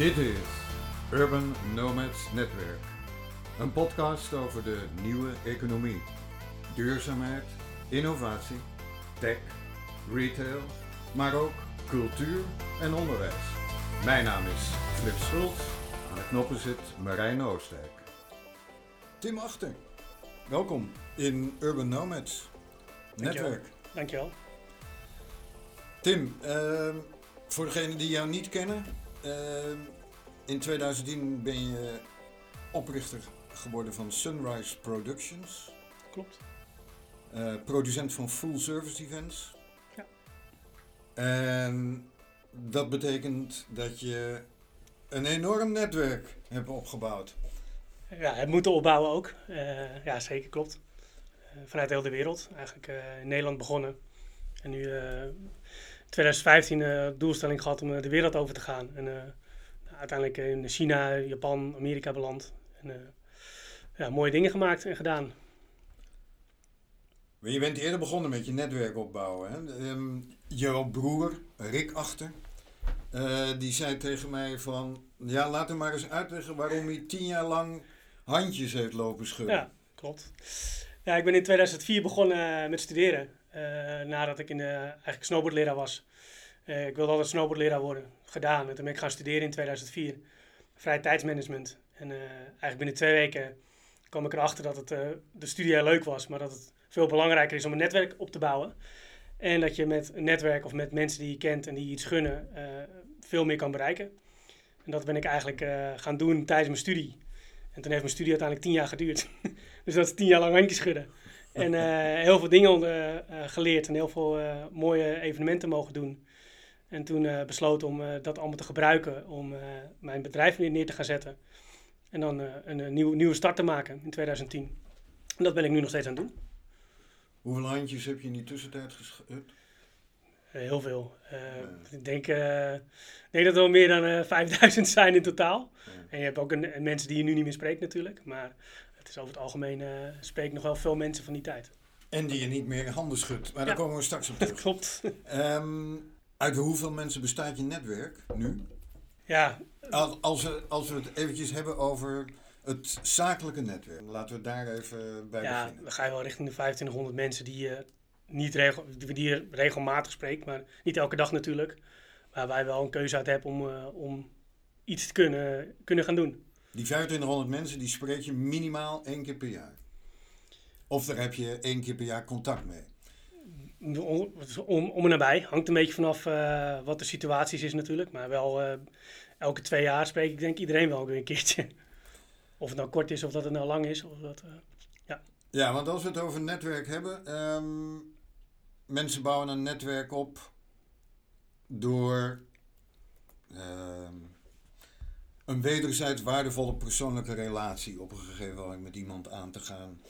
Dit is Urban Nomads Netwerk. Een podcast over de nieuwe economie. Duurzaamheid, innovatie, tech, retail, maar ook cultuur en onderwijs. Mijn naam is Flip Schultz. Aan de knoppen zit Marijn Oostdijk. Tim Achter, welkom in Urban Nomads. Netwerk. Dankjewel. Tim, ehm, voor degenen die jou niet kennen, in 2010 ben je oprichter geworden van Sunrise Productions, Klopt. eh, producent van full service events. Ja. En dat betekent dat je een enorm netwerk hebt opgebouwd. Ja, het moeten opbouwen ook. Eh, ja, zeker, klopt. Eh, vanuit heel de wereld. Eigenlijk in Nederland begonnen. En nu 2015 eh doelstelling gehad om eh, de wereld over te gaan. En eh, uiteindelijk in China, Japan, Amerika beland. En ja, mooie dingen gemaakt en gedaan. Maar je bent eerder begonnen met je netwerk opbouwen. Hè? Ehm, jouw broer, Rick Achter, die zei tegen mij van... Ja, laat hem maar eens uitleggen waarom hij tien jaar lang handjes heeft lopen schudden. Ja, klopt. Ja, ik ben in 2004 begonnen met studeren. Eh, nadat ik in, eh, eigenlijk snowboardleraar was. Eh, ik wilde altijd snowboardleraar worden. Gedaan. En toen ben ik gaan studeren in 2004. Vrije tijdsmanagement. En eh, eigenlijk binnen twee weken kwam ik erachter dat het, de studie heel leuk was. Maar dat het veel belangrijker is om een netwerk op te bouwen. En dat je met een netwerk of met mensen die je kent en die je iets gunnen, veel meer kan bereiken. En dat ben ik eigenlijk gaan doen tijdens mijn studie. En toen heeft mijn studie uiteindelijk tien jaar geduurd. dus dat is tien jaar lang handjes schudden. En eh, heel veel dingen onder, eh, geleerd en heel veel eh, mooie evenementen mogen doen. En toen eh, besloten om eh, dat allemaal te gebruiken om eh, mijn bedrijf neer, te gaan zetten. En dan eh, een, een nieuw, nieuwe start te maken in 2010. En dat ben ik nu nog steeds aan het doen. Hoeveel handjes heb je in die tussentijd geschud? Eh, heel veel. Eh. Ik denk, eh, denk dat er wel meer dan eh 5000 zijn in totaal. En je hebt ook een, mensen die je nu niet meer spreekt natuurlijk. Maar het is over het algemeen, spreek nog wel veel mensen van die tijd. En die je niet meer in handen schudt. Maar daar komen we straks op terug. klopt. Ehm, uit hoeveel mensen bestaat je netwerk nu? Ja, Als, als, we, als we het eventjes hebben over het zakelijke netwerk. Laten we daar even bij ja, beginnen. dan ga je wel richting de 2500 mensen die je niet regel, die regelmatig spreekt. Maar niet elke dag natuurlijk. Maar waar je wel een keuze uit hebt om, eh, om iets te kunnen, kunnen gaan doen. Die 2500 mensen, die spreek je minimaal één keer per jaar. Of daar heb je één keer per jaar contact mee. Om, om, om en nabij. Hangt een beetje vanaf eh, wat de situaties is natuurlijk. Maar wel eh, elke twee jaar spreek ik denk iedereen wel weer een keertje. Of het nou kort is of dat het nou lang is. Of dat, eh, Ja, want als we het over netwerk hebben, ehm, mensen bouwen een netwerk op door ehm, een wederzijds waardevolle persoonlijke relatie op een gegeven moment met iemand aan te gaan.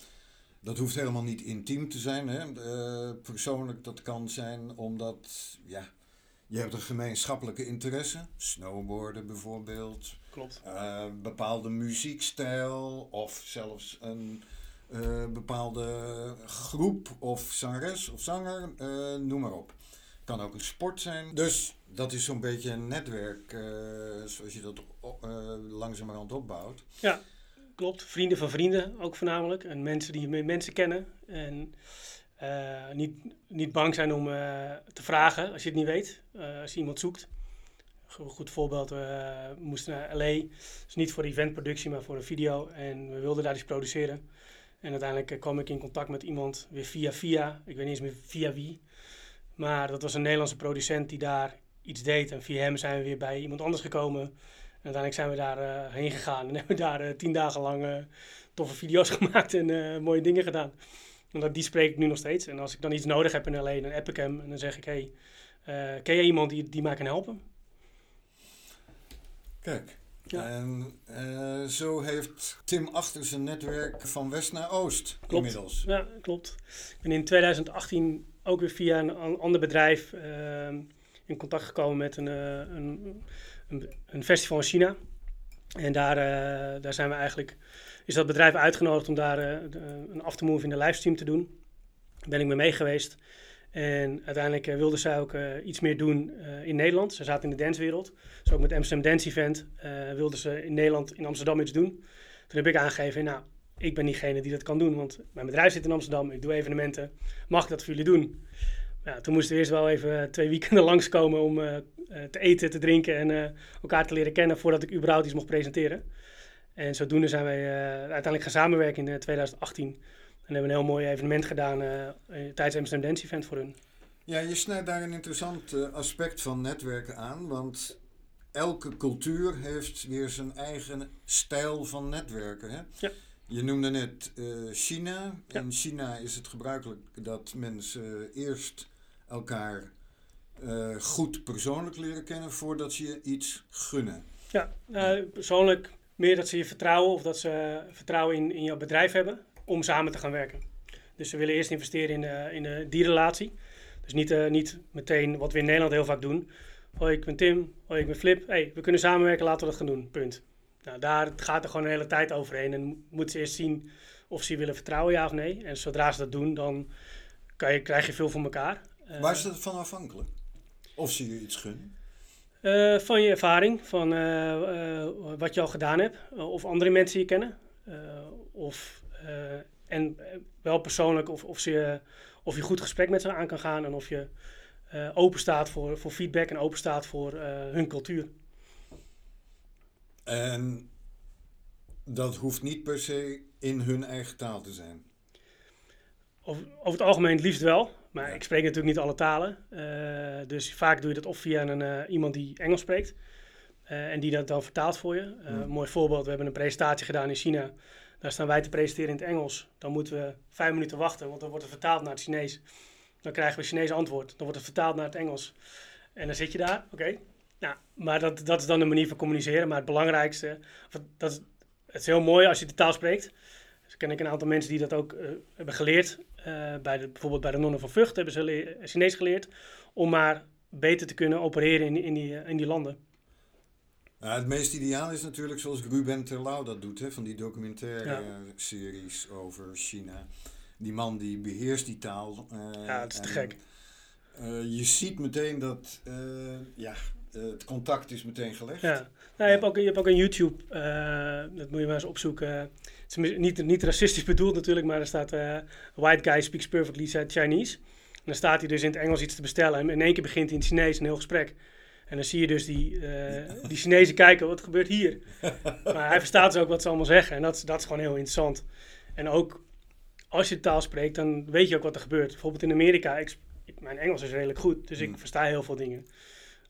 Dat hoeft helemaal niet intiem te zijn. Hè? Eh, persoonlijk, dat kan zijn omdat ja, je hebt een gemeenschappelijke interesse. Snowboarden bijvoorbeeld. klopt. Eh, bepaalde muziekstijl of zelfs een eh, bepaalde groep of zangeres of zanger, eh, noem maar op. Kan ook een sport zijn. Dus dat is zo'n beetje een netwerk eh, zoals je dat langzamerhand opbouwt. Klopt. Vrienden van vrienden ook voornamelijk. En mensen die mensen kennen. En niet, niet bang zijn om te vragen als je het niet weet. als je iemand zoekt. Goed voorbeeld, we moesten naar LA. Dus niet voor eventproductie, maar voor een video. En we wilden daar iets produceren. En uiteindelijk eh, kwam ik in contact met iemand weer via via. Ik weet niet eens meer via wie. Maar dat was een Nederlandse producent die daar iets deed. En via hem zijn we weer bij iemand anders gekomen. En uiteindelijk zijn we daar eh, heen gegaan. En hebben we daar eh, tien dagen lang toffe video's gemaakt en mooie dingen gedaan. En dat, die spreek ik nu nog steeds. En als ik dan iets nodig heb in LA, dan app ik hem. En dan zeg ik, hey, ken jij iemand die, die mij kan helpen? Kijk. Ja. En eh, zo heeft Tim achter zijn netwerk van west naar oost Klopt. inmiddels. Ja, klopt. Ik ben in 2018 ook weer via een an- ander bedrijf ehm, in contact gekomen met een, eh, een, een, een festival in China. En daar, eh, daar zijn we eigenlijk, is dat bedrijf uitgenodigd om daar een aftermove in de livestream te doen. Daar ben ik mee mee geweest. En uiteindelijk uh, wilden zij ook iets meer doen in Nederland. Ze zaten in de dancewereld. Dus ook met Amsterdam Dance Event wilden ze in Nederland, in Amsterdam iets doen. Toen heb ik aangegeven, nou, ik ben diegene die dat kan doen, want mijn bedrijf zit in Amsterdam, ik doe evenementen, mag ik dat voor jullie doen? Ja, toen moesten we eerst wel even twee weekenden langskomen om te eten, te drinken en elkaar te leren kennen voordat ik überhaupt iets mocht presenteren. En zodoende zijn wij uiteindelijk gaan samenwerken in 2018. En hebben een heel mooi evenement gedaan tijdens Amsterdam Dance Event voor hun. Ja, je snijdt daar een interessant aspect van netwerken aan, want elke cultuur heeft weer zijn eigen stijl van netwerken. Hè? Ja. Je noemde net China. In China is het gebruikelijk dat mensen eerst elkaar uh, goed persoonlijk leren kennen voordat ze je iets gunnen. Ja, uh, persoonlijk meer dat ze je vertrouwen of dat ze vertrouwen in, in jouw bedrijf hebben om samen te gaan werken. Dus ze willen eerst investeren in, uh, in uh, die relatie. Dus niet, uh, niet meteen wat we in Nederland heel vaak doen. Hoi, ik ben Tim. Hoi, ik ben Flip. hey, we kunnen samenwerken, laten we dat gaan doen. Punt. Nou, daar gaat er gewoon een hele tijd overheen. En moeten ze eerst zien of ze willen vertrouwen, ja of nee. En zodra ze dat doen, dan kan je, krijg je veel van elkaar. Waar is dat van afhankelijk? Of ze je iets gunnen? Uh, van je ervaring, van uh, uh, wat je al gedaan hebt, of andere mensen die je kennen. of, en wel persoonlijk, of, of, ze, of je goed gesprek met ze aan kan gaan en of je open staat voor, voor feedback en open staat voor hun cultuur. En dat hoeft niet per se in hun eigen taal te zijn? Over, over het algemeen het liefst wel. Maar ik spreek natuurlijk niet alle talen. Uh, dus vaak doe je dat of via een, uh, iemand die Engels spreekt. Uh, en die dat dan vertaalt voor je. Een mooi voorbeeld, we hebben een presentatie gedaan in China. Daar staan wij te presenteren in het Engels. Dan moeten we vijf minuten wachten, want dan wordt het vertaald naar het Chinees. Dan krijgen we Chinees antwoord. Dan wordt het vertaald naar het Engels. En dan zit je daar, oké. Nou, maar dat, dat is dan de manier van communiceren. Maar het belangrijkste, dat is, het is heel mooi als je de taal spreekt. Dus ken ik een aantal mensen die dat ook hebben geleerd. Uh, bij de, bijvoorbeeld bij de nonnen van Vught hebben ze Chinees geleerd om maar beter te kunnen opereren in, in, die, in die landen. Het meest ideaal is natuurlijk zoals Ruben Terlouw dat doet, hè, van die documentaire ja. series over China. Die man die beheerst die taal. Uh, ja, dat is te gek. Uh, je ziet meteen dat ja, het contact is meteen gelegd. Ja. Nou, je, hebt ook, je hebt ook een YouTube, dat moet je maar eens opzoeken is niet, niet racistisch bedoeld natuurlijk, maar er staat white guy speaks perfectly Chinese. En dan staat hij dus in het Engels iets te bestellen en in één keer begint hij in het Chinees een heel gesprek. En dan zie je dus die, uh, die Chinezen kijken, wat gebeurt hier? maar hij verstaat dus ook wat ze allemaal zeggen en dat, dat is gewoon heel interessant. En ook als je taal spreekt, dan weet je ook wat er gebeurt. Bijvoorbeeld in Amerika, ik, mijn Engels is redelijk goed, dus ik hmm. versta heel veel dingen.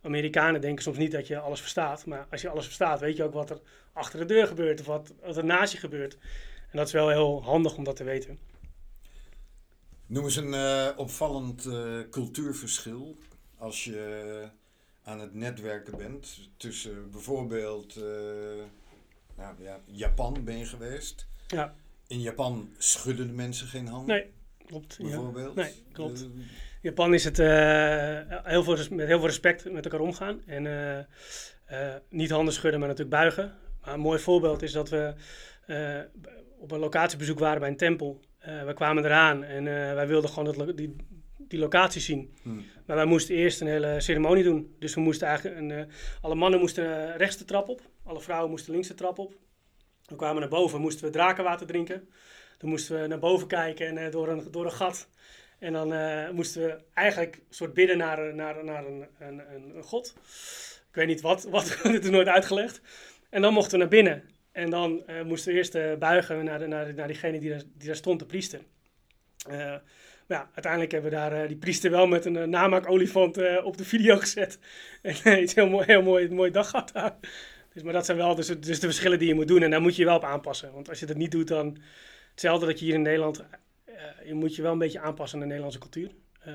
Amerikanen denken soms niet dat je alles verstaat. Maar als je alles verstaat, weet je ook wat er achter de deur gebeurt of wat, wat er naast je gebeurt. En dat is wel heel handig om dat te weten. Noem eens een uh, opvallend uh, cultuurverschil als je aan het netwerken bent tussen bijvoorbeeld uh, nou, ja, Japan ben je geweest. Ja. In Japan schudden de mensen geen hand. Nee, klopt. Bijvoorbeeld. Ja. Nee, klopt. Japan is het uh, heel veel, met heel veel respect met elkaar omgaan. En niet handen schudden, maar natuurlijk buigen. Maar een mooi voorbeeld is dat we op een locatiebezoek waren bij een tempel. we kwamen eraan en wij wilden gewoon dat, die, die locatie zien. Hmm. Maar wij moesten eerst een hele ceremonie doen. Dus we moesten eigenlijk een, alle mannen moesten rechts de trap op. Alle vrouwen moesten links de trap op. We kwamen naar boven, moesten we drakenwater drinken. Toen moesten we naar boven kijken en door, een, door een gat en dan uh, moesten we eigenlijk een soort bidden naar, naar, naar een, een, een, god. Ik weet niet wat, wat dit is nooit uitgelegd. En dan mochten we naar binnen. En dan moesten we eerst buigen naar, de, naar, naar diegene die daar, die daar stond, de priester. Ja, uiteindelijk hebben we daar die priester wel met een namaak-olifant op de video gezet. En iets heel mooi, heel mooi, mooi dag gehad daar. Dus, maar dat zijn wel dus, dus de verschillen die je moet doen. En daar moet je je wel op aanpassen. Want als je dat niet doet, dan hetzelfde dat je hier in Nederland uh, je moet je wel een beetje aanpassen aan de Nederlandse cultuur. Uh,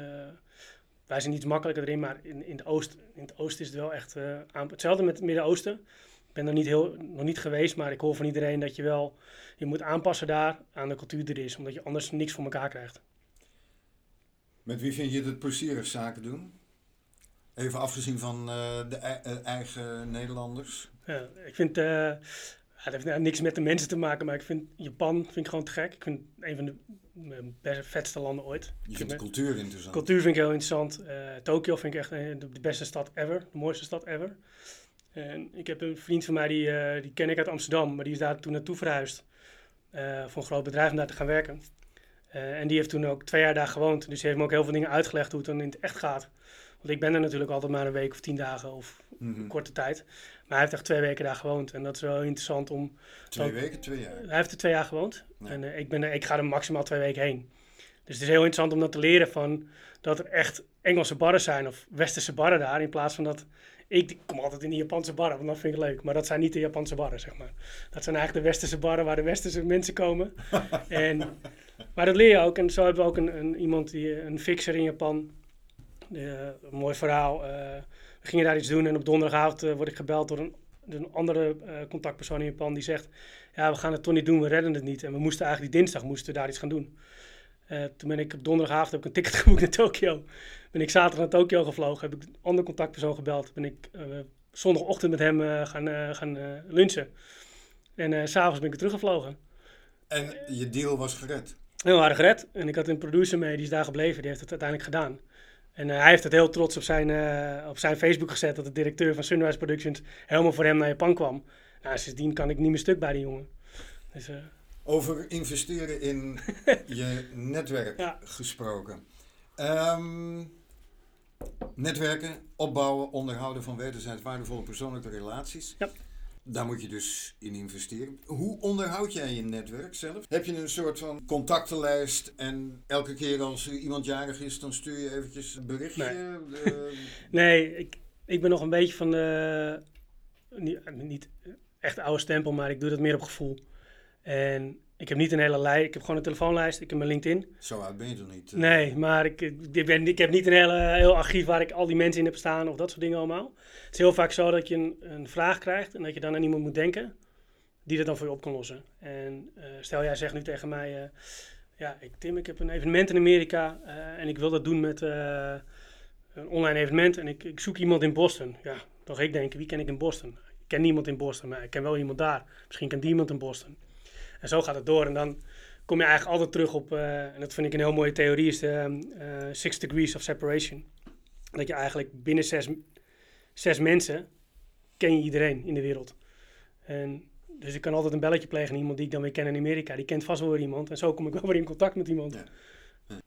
wij zijn iets makkelijker erin, maar in, in, het, oost, in het oosten is het wel echt uh, hetzelfde met het Midden-Oosten. Ik ben er niet heel, nog niet geweest, maar ik hoor van iedereen dat je wel je moet aanpassen daar aan de cultuur die er is, omdat je anders niks voor elkaar krijgt. Met wie vind je het plezierig zaken doen? Even afgezien van de eigen Nederlanders. Ja, ik vind het heeft nou niks met de mensen te maken, maar ik vind Japan vind ik gewoon te gek. Ik vind het een van de best, vetste landen ooit. Je vindt de cultuur interessant. Cultuur vind ik heel interessant. Uh, Tokio vind ik echt de, beste stad ever, de mooiste stad ever. En ik heb een vriend van mij, die, uh, die ken ik uit Amsterdam, maar die is daar toen naartoe verhuisd. Uh, voor een groot bedrijf om daar te gaan werken. Uh, en die heeft toen ook twee jaar daar gewoond. Dus hij heeft me ook heel veel dingen uitgelegd hoe het dan in het echt gaat. Want ik ben er natuurlijk altijd maar een week of tien dagen of mm -hmm. korte tijd. Maar hij heeft echt twee weken daar gewoond. En dat is wel interessant om... Twee dan, weken, twee jaar? Hij heeft er twee jaar gewoond. Ja. En uh, ik, ben er, ik ga er maximaal twee weken heen. Dus het is heel interessant om dat te leren van... dat er echt Engelse barren zijn of Westerse barren daar. In plaats van dat... Ik kom altijd in de Japanse barren, want dat vind ik leuk. Maar dat zijn niet de Japanse barren, zeg maar. Dat zijn eigenlijk de Westerse barren waar de Westerse mensen komen. en, maar dat leer je ook. En zo hebben we ook een, een iemand, die, een fixer in Japan. Uh, een mooi verhaal. Uh, we gingen daar iets doen en op donderdagavond uh, word ik gebeld door een, door een andere contactpersoon in Japan. Die zegt, ja, we gaan het toch niet doen, we redden het niet. En we moesten eigenlijk die dinsdag moesten we daar iets gaan doen. Toen ben ik op donderdagavond heb ik een ticket geboekt naar Tokio. Ben ik zaterdag naar Tokio gevlogen, heb ik een andere contactpersoon gebeld. Ben ik zondagochtend met hem gaan, gaan lunchen. En s s'avonds ben ik teruggevlogen. En je deal was gered? Heel aardig gered. En ik had een producer mee, die is daar gebleven. Die heeft het uiteindelijk gedaan. En hij heeft het heel trots op zijn, op zijn Facebook gezet dat de directeur van Sunrise Productions helemaal voor hem naar Japan kwam. Nou, sindsdien kan ik niet meer stuk bij die jongen. Dus. Over investeren in je netwerk ja. gesproken. Um, netwerken, opbouwen, onderhouden van wederzijds waardevolle persoonlijke relaties. Ja. Daar moet je dus in investeren. Hoe onderhoud jij je netwerk zelf? Heb je een soort van contactenlijst en elke keer als er iemand jarig is, dan stuur je eventjes een berichtje? Nee, de... nee ik, ik ben nog een beetje van de, niet, niet echt oude stempel, maar ik doe dat meer op gevoel. En ik heb niet een hele lijst, ik heb gewoon een telefoonlijst, ik heb mijn LinkedIn. Zo oud ben je toch niet? Nee, maar ik, ik, ben, ik heb niet een hele, heel archief waar ik al die mensen in heb staan of dat soort dingen allemaal. Het is heel vaak zo dat je een, een vraag krijgt en dat je dan aan iemand moet denken die dat dan voor je op kan lossen. En uh, stel jij zegt nu tegen mij, uh, ja ik, Tim, ik heb een evenement in Amerika en ik wil dat doen met een online evenement en ik, ik zoek iemand in Boston. Ja, dan ga ik denken, wie ken ik in Boston? Ik ken niemand in Boston, maar ik ken wel iemand daar. Misschien kent die iemand in Boston. En zo gaat het door. En dan kom je eigenlijk altijd terug op, uh, en dat vind ik een heel mooie theorie, is de uh, Six Degrees of Separation. Dat je eigenlijk binnen zes, zes mensen ken je iedereen in de wereld. En dus ik kan altijd een belletje plegen aan iemand die ik dan weer ken in Amerika. Die kent vast wel weer iemand. En zo kom ik wel weer in contact met iemand. Ja. Ja.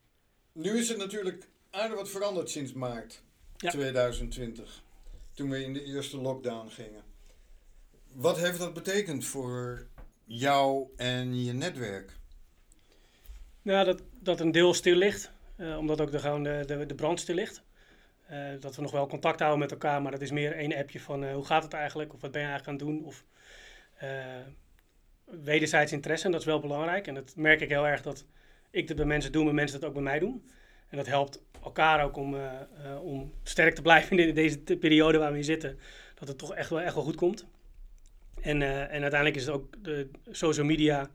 Nu is het natuurlijk aardig wat veranderd sinds maart ja. 2020. Toen we in de eerste lockdown gingen. Wat heeft dat betekend voor jou en je netwerk? Nou, dat, dat een deel stil ligt. Uh, omdat ook de, de, de, brand stil ligt. Uh, dat we nog wel contact houden met elkaar, maar dat is meer één appje van uh, hoe gaat het eigenlijk? Of wat ben je eigenlijk aan het doen? Of wederzijds interesse, en dat is wel belangrijk. En dat merk ik heel erg dat ik dat bij mensen doe, maar mensen dat ook bij mij doen. En dat helpt elkaar ook om, om sterk te blijven in deze periode waar we in zitten. Dat het toch echt wel, echt wel goed komt. En, uh, en uiteindelijk is het ook de social media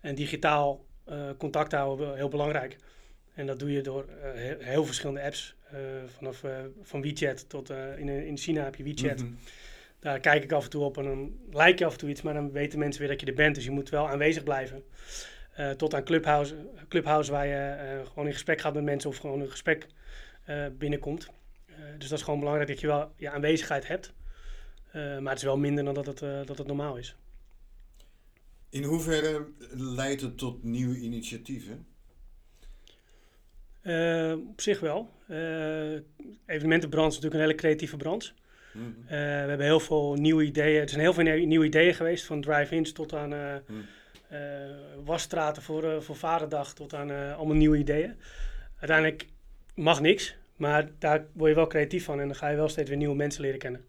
en digitaal uh, contact houden heel belangrijk. En dat doe je door uh, heel, heel, verschillende apps. vanaf van WeChat tot in, in China heb je WeChat. Mm -hmm. Daar kijk ik af en toe op en dan like je af en toe iets, maar dan weten mensen weer dat je er bent. Dus je moet wel aanwezig blijven. tot aan Clubhouse, Clubhouse waar je gewoon in gesprek gaat met mensen of gewoon een gesprek binnenkomt. dus dat is gewoon belangrijk dat je wel je aanwezigheid hebt. Uh, maar het is wel minder dan dat het, uh, dat het normaal is. In hoeverre leidt het tot nieuwe initiatieven? Uh, op zich wel. evenementenbranche is natuurlijk een hele creatieve branche. Mm -hmm. we hebben heel veel nieuwe ideeën. Er zijn heel veel nieuwe ideeën geweest, van drive-ins tot aan mm. wasstraten voor, voor Vaderdag, tot aan allemaal nieuwe ideeën. Uiteindelijk mag niks, maar daar word je wel creatief van en dan ga je wel steeds weer nieuwe mensen leren kennen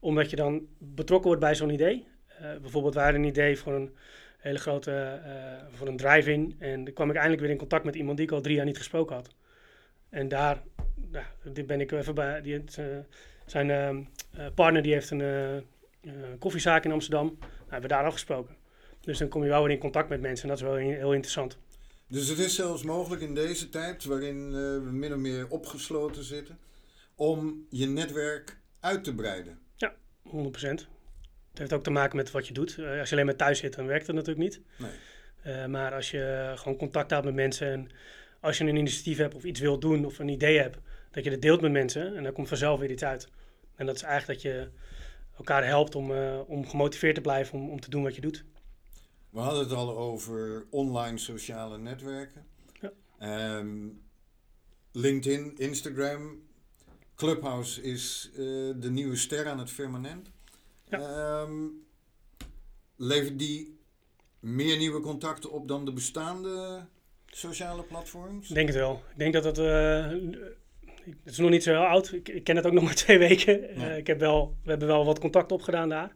omdat je dan betrokken wordt bij zo'n idee. Uh, bijvoorbeeld, wij hadden een idee voor een hele grote, uh, voor een drive-in. En dan kwam ik eindelijk weer in contact met iemand die ik al drie jaar niet gesproken had. En daar ja, dit ben ik even bij. Die, uh, zijn uh, partner die heeft een koffiezaak in Amsterdam. Nou, hebben we daar al gesproken. Dus dan kom je wel weer in contact met mensen en dat is wel heel interessant. Dus het is zelfs mogelijk in deze tijd, waarin we min of meer opgesloten zitten, om je netwerk uit te breiden. 100%. het heeft ook te maken met wat je doet. Eh, als je alleen maar thuis zit, dan werkt het natuurlijk niet. Nee. Eh, maar als je gewoon contact houdt met mensen en als je een initiatief hebt of iets wilt doen of een idee hebt, dat je het deelt met mensen en dan komt vanzelf weer iets uit. En dat is eigenlijk dat je elkaar helpt om, eh, om gemotiveerd te blijven om, om te doen wat je doet. We hadden het al over online sociale netwerken. Ja. Ehm, LinkedIn, Instagram, Clubhouse is eh, de nieuwe ster aan het firmament. Ehm, levert die meer nieuwe contacten op dan de bestaande sociale platforms? Ik denk het wel. Ik denk dat het. eh, het is nog niet zo heel oud. Ik, ik ken het ook nog maar twee weken. Ja. Eh, ik heb wel, we hebben wel wat contact opgedaan daar.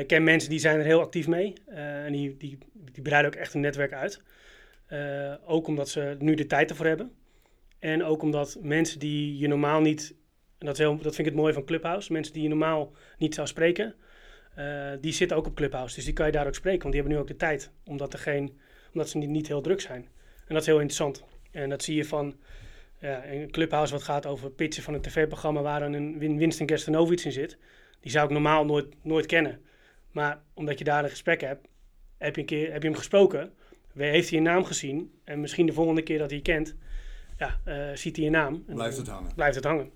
Ik ken mensen die zijn er heel actief mee. en die, die, die breiden ook echt een netwerk uit. Ook omdat ze nu de tijd ervoor hebben. En ook omdat mensen die je normaal niet... En dat, is heel, dat vind ik het mooie van Clubhouse. Mensen die je normaal niet zou spreken... eh, die zitten ook op Clubhouse. Dus die kan je daar ook spreken. Want die hebben nu ook de tijd. Omdat, er geen, omdat ze niet, niet heel druk zijn. En dat is heel interessant. En dat zie je van ja, een Clubhouse wat gaat over pitchen van een tv-programma waar een Win- Winston Gerstenovic in zit. Die zou ik normaal nooit, nooit kennen. Maar omdat je daar een gesprek hebt, heb je, een keer, heb je hem gesproken. Heeft hij je naam gezien. En misschien de volgende keer dat hij je kent, ja, eh, ziet hij je naam. En Blijft het hangen. Blijft het hangen.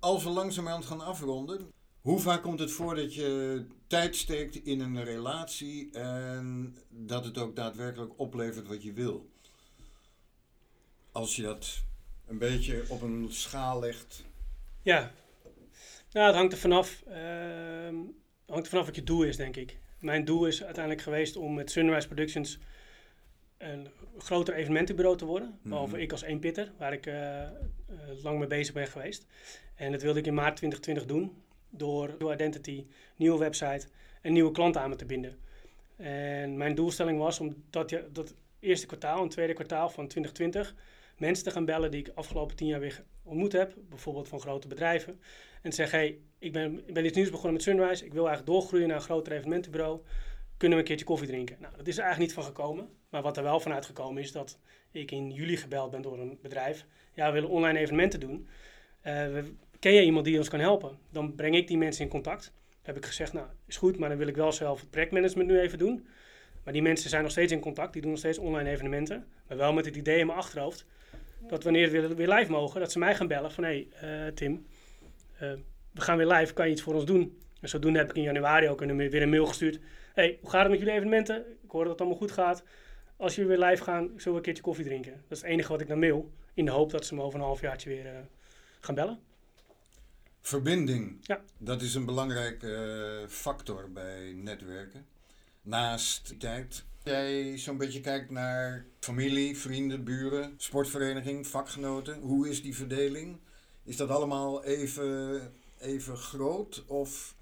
Als we langzamerhand gaan afronden, hoe vaak komt het voor dat je tijd steekt in een relatie en dat het ook daadwerkelijk oplevert wat je wil? Als je dat een beetje op een schaal legt. Ja, nou, het hangt er vanaf. ehm, het hangt er vanaf wat je doel is, denk ik. Mijn doel is uiteindelijk geweest om met Sunrise Productions een groter evenementenbureau te worden. Behalve Mhm. ik als één pitter, waar ik eh, eh, lang mee bezig ben geweest. En dat wilde ik in maart 2020 doen. Door nieuwe identity, nieuwe website en nieuwe klanten aan me te binden. En mijn doelstelling was om dat, dat eerste kwartaal, een tweede kwartaal van 2020, mensen te gaan bellen die ik afgelopen tien jaar weer ontmoet heb. Bijvoorbeeld van grote bedrijven. En te zeggen, hey, ik ben, ik ben iets nieuws begonnen met Sunrise. Ik wil eigenlijk doorgroeien naar een groter evenementenbureau. Kunnen we een keertje koffie drinken? Nou, dat is er eigenlijk niet van gekomen. Maar wat er wel van uitgekomen is dat ik in juli gebeld ben door een bedrijf. Ja, we willen online evenementen doen. Eh, ken je iemand die ons kan helpen? Dan breng ik die mensen in contact. Dan heb ik gezegd, nou, is goed, maar dan wil ik wel zelf het projectmanagement nu even doen. Maar die mensen zijn nog steeds in contact. Die doen nog steeds online evenementen. Maar wel met het idee in mijn achterhoofd dat wanneer we weer, live mogen, dat ze mij gaan bellen van hé hey, eh, Tim, eh, we gaan weer live, kan je iets voor ons doen? En zodoende heb ik in januari ook weer een mail gestuurd. hey, hoe gaat het met jullie evenementen? Ik hoor dat het allemaal goed gaat. Als jullie weer live gaan, zullen we een keertje koffie drinken? Dat is het enige wat ik dan mail, in de hoop dat ze me over een halfjaartje weer eh, gaan bellen. Verbinding, Ja. dat is een belangrijke eh, factor bij netwerken. Naast tijd. Jij zo'n beetje kijkt naar familie, vrienden, buren, sportvereniging, vakgenoten. Hoe is die verdeling? Is dat allemaal even, even groot? Of,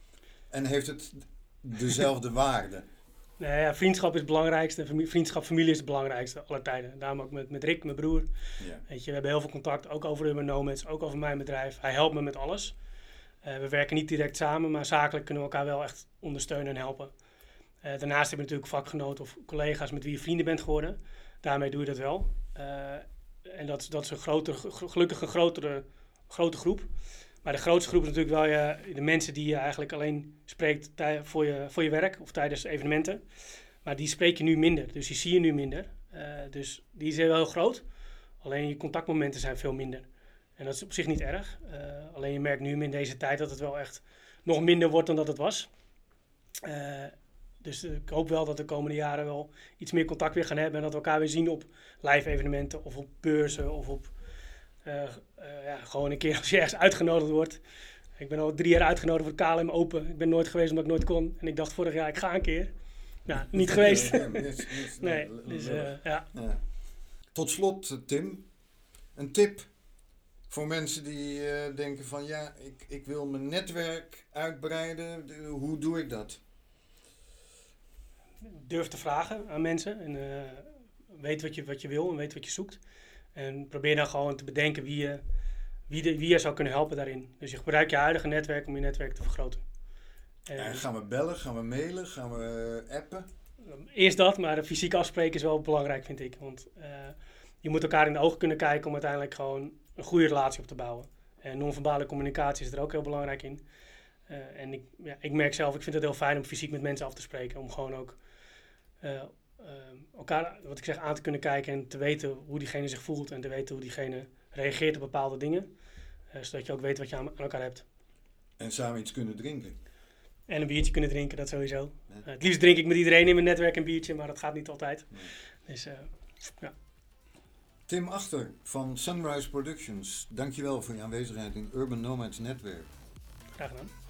en heeft het dezelfde waarde? Nee, ja, vriendschap is het belangrijkste. Fami- Vriendschap, familie is het belangrijkste aller tijden. Daarom ook met, met Rick, mijn broer. Ja. Weet je, we hebben heel veel contact, ook over Urban Nomads, ook over mijn bedrijf. Hij helpt me met alles. Eh, we werken niet direct samen, maar zakelijk kunnen we elkaar wel echt ondersteunen en helpen. Eh, daarnaast heb je natuurlijk vakgenoten of collega's met wie je vrienden bent geworden. Daarmee doe je dat wel. Eh, en dat, dat is een grotere, ge- gelukkig een grotere, grote groep. Maar de grootste groep is natuurlijk wel je, de mensen die je eigenlijk alleen spreekt voor je, voor je werk of tijdens evenementen. Maar die spreek je nu minder, dus die zie je nu minder. Eh, dus die is heel groot. Alleen je contactmomenten zijn veel minder. En dat is op zich niet erg. Eh, alleen je merkt nu in deze tijd dat het wel echt nog minder wordt dan dat het was. Eh, dus eh, ik hoop wel dat de komende jaren wel iets meer contact weer gaan hebben. En dat we elkaar weer zien op live evenementen of op beurzen of op eh, eh, ja, gewoon een keer als je ergens uitgenodigd wordt. Ik ben al drie jaar uitgenodigd voor KLM Open. Ik ben nooit geweest omdat ik nooit kon. En ik dacht vorig jaar, ik ga een keer. Nou, niet geweest. Nee, dus eh, ja. Ja. Tot slot, eh, Tim, een tip voor mensen die eh, denken van ja, ik, ik wil mijn netwerk uitbreiden. De- hoe doe ik dat? durf te vragen aan mensen. En eh, weet wat je, wat je wil en weet wat je zoekt. En probeer dan gewoon te bedenken wie je, wie, de, wie je zou kunnen helpen daarin. Dus je gebruikt je huidige netwerk om je netwerk te vergroten. En, En gaan we bellen, gaan we mailen, gaan we eh, appen? Eerst dat, maar de fysieke afspreken is wel belangrijk, vind ik. Want eh, je moet elkaar in de ogen kunnen kijken om uiteindelijk gewoon een goede relatie op te bouwen. En non-verbale communicatie is er ook heel belangrijk in. Eh, en ik, ja, ik merk zelf, ik vind het heel fijn om fysiek met mensen af te spreken. Om gewoon ook elkaar, wat ik zeg, aan te kunnen kijken en te weten hoe diegene zich voelt. En te weten hoe diegene reageert op bepaalde dingen. Eh, zodat je ook weet wat je aan, aan elkaar hebt. En samen iets kunnen drinken. En een biertje kunnen drinken, dat sowieso. Ja. Eh, het liefst drink ik met iedereen in mijn netwerk een biertje, maar dat gaat niet altijd. Nee. Dus eh, Tim Achter van Sunrise Productions, dankjewel voor je aanwezigheid in Urban Nomads Netwerk. graag gedaan.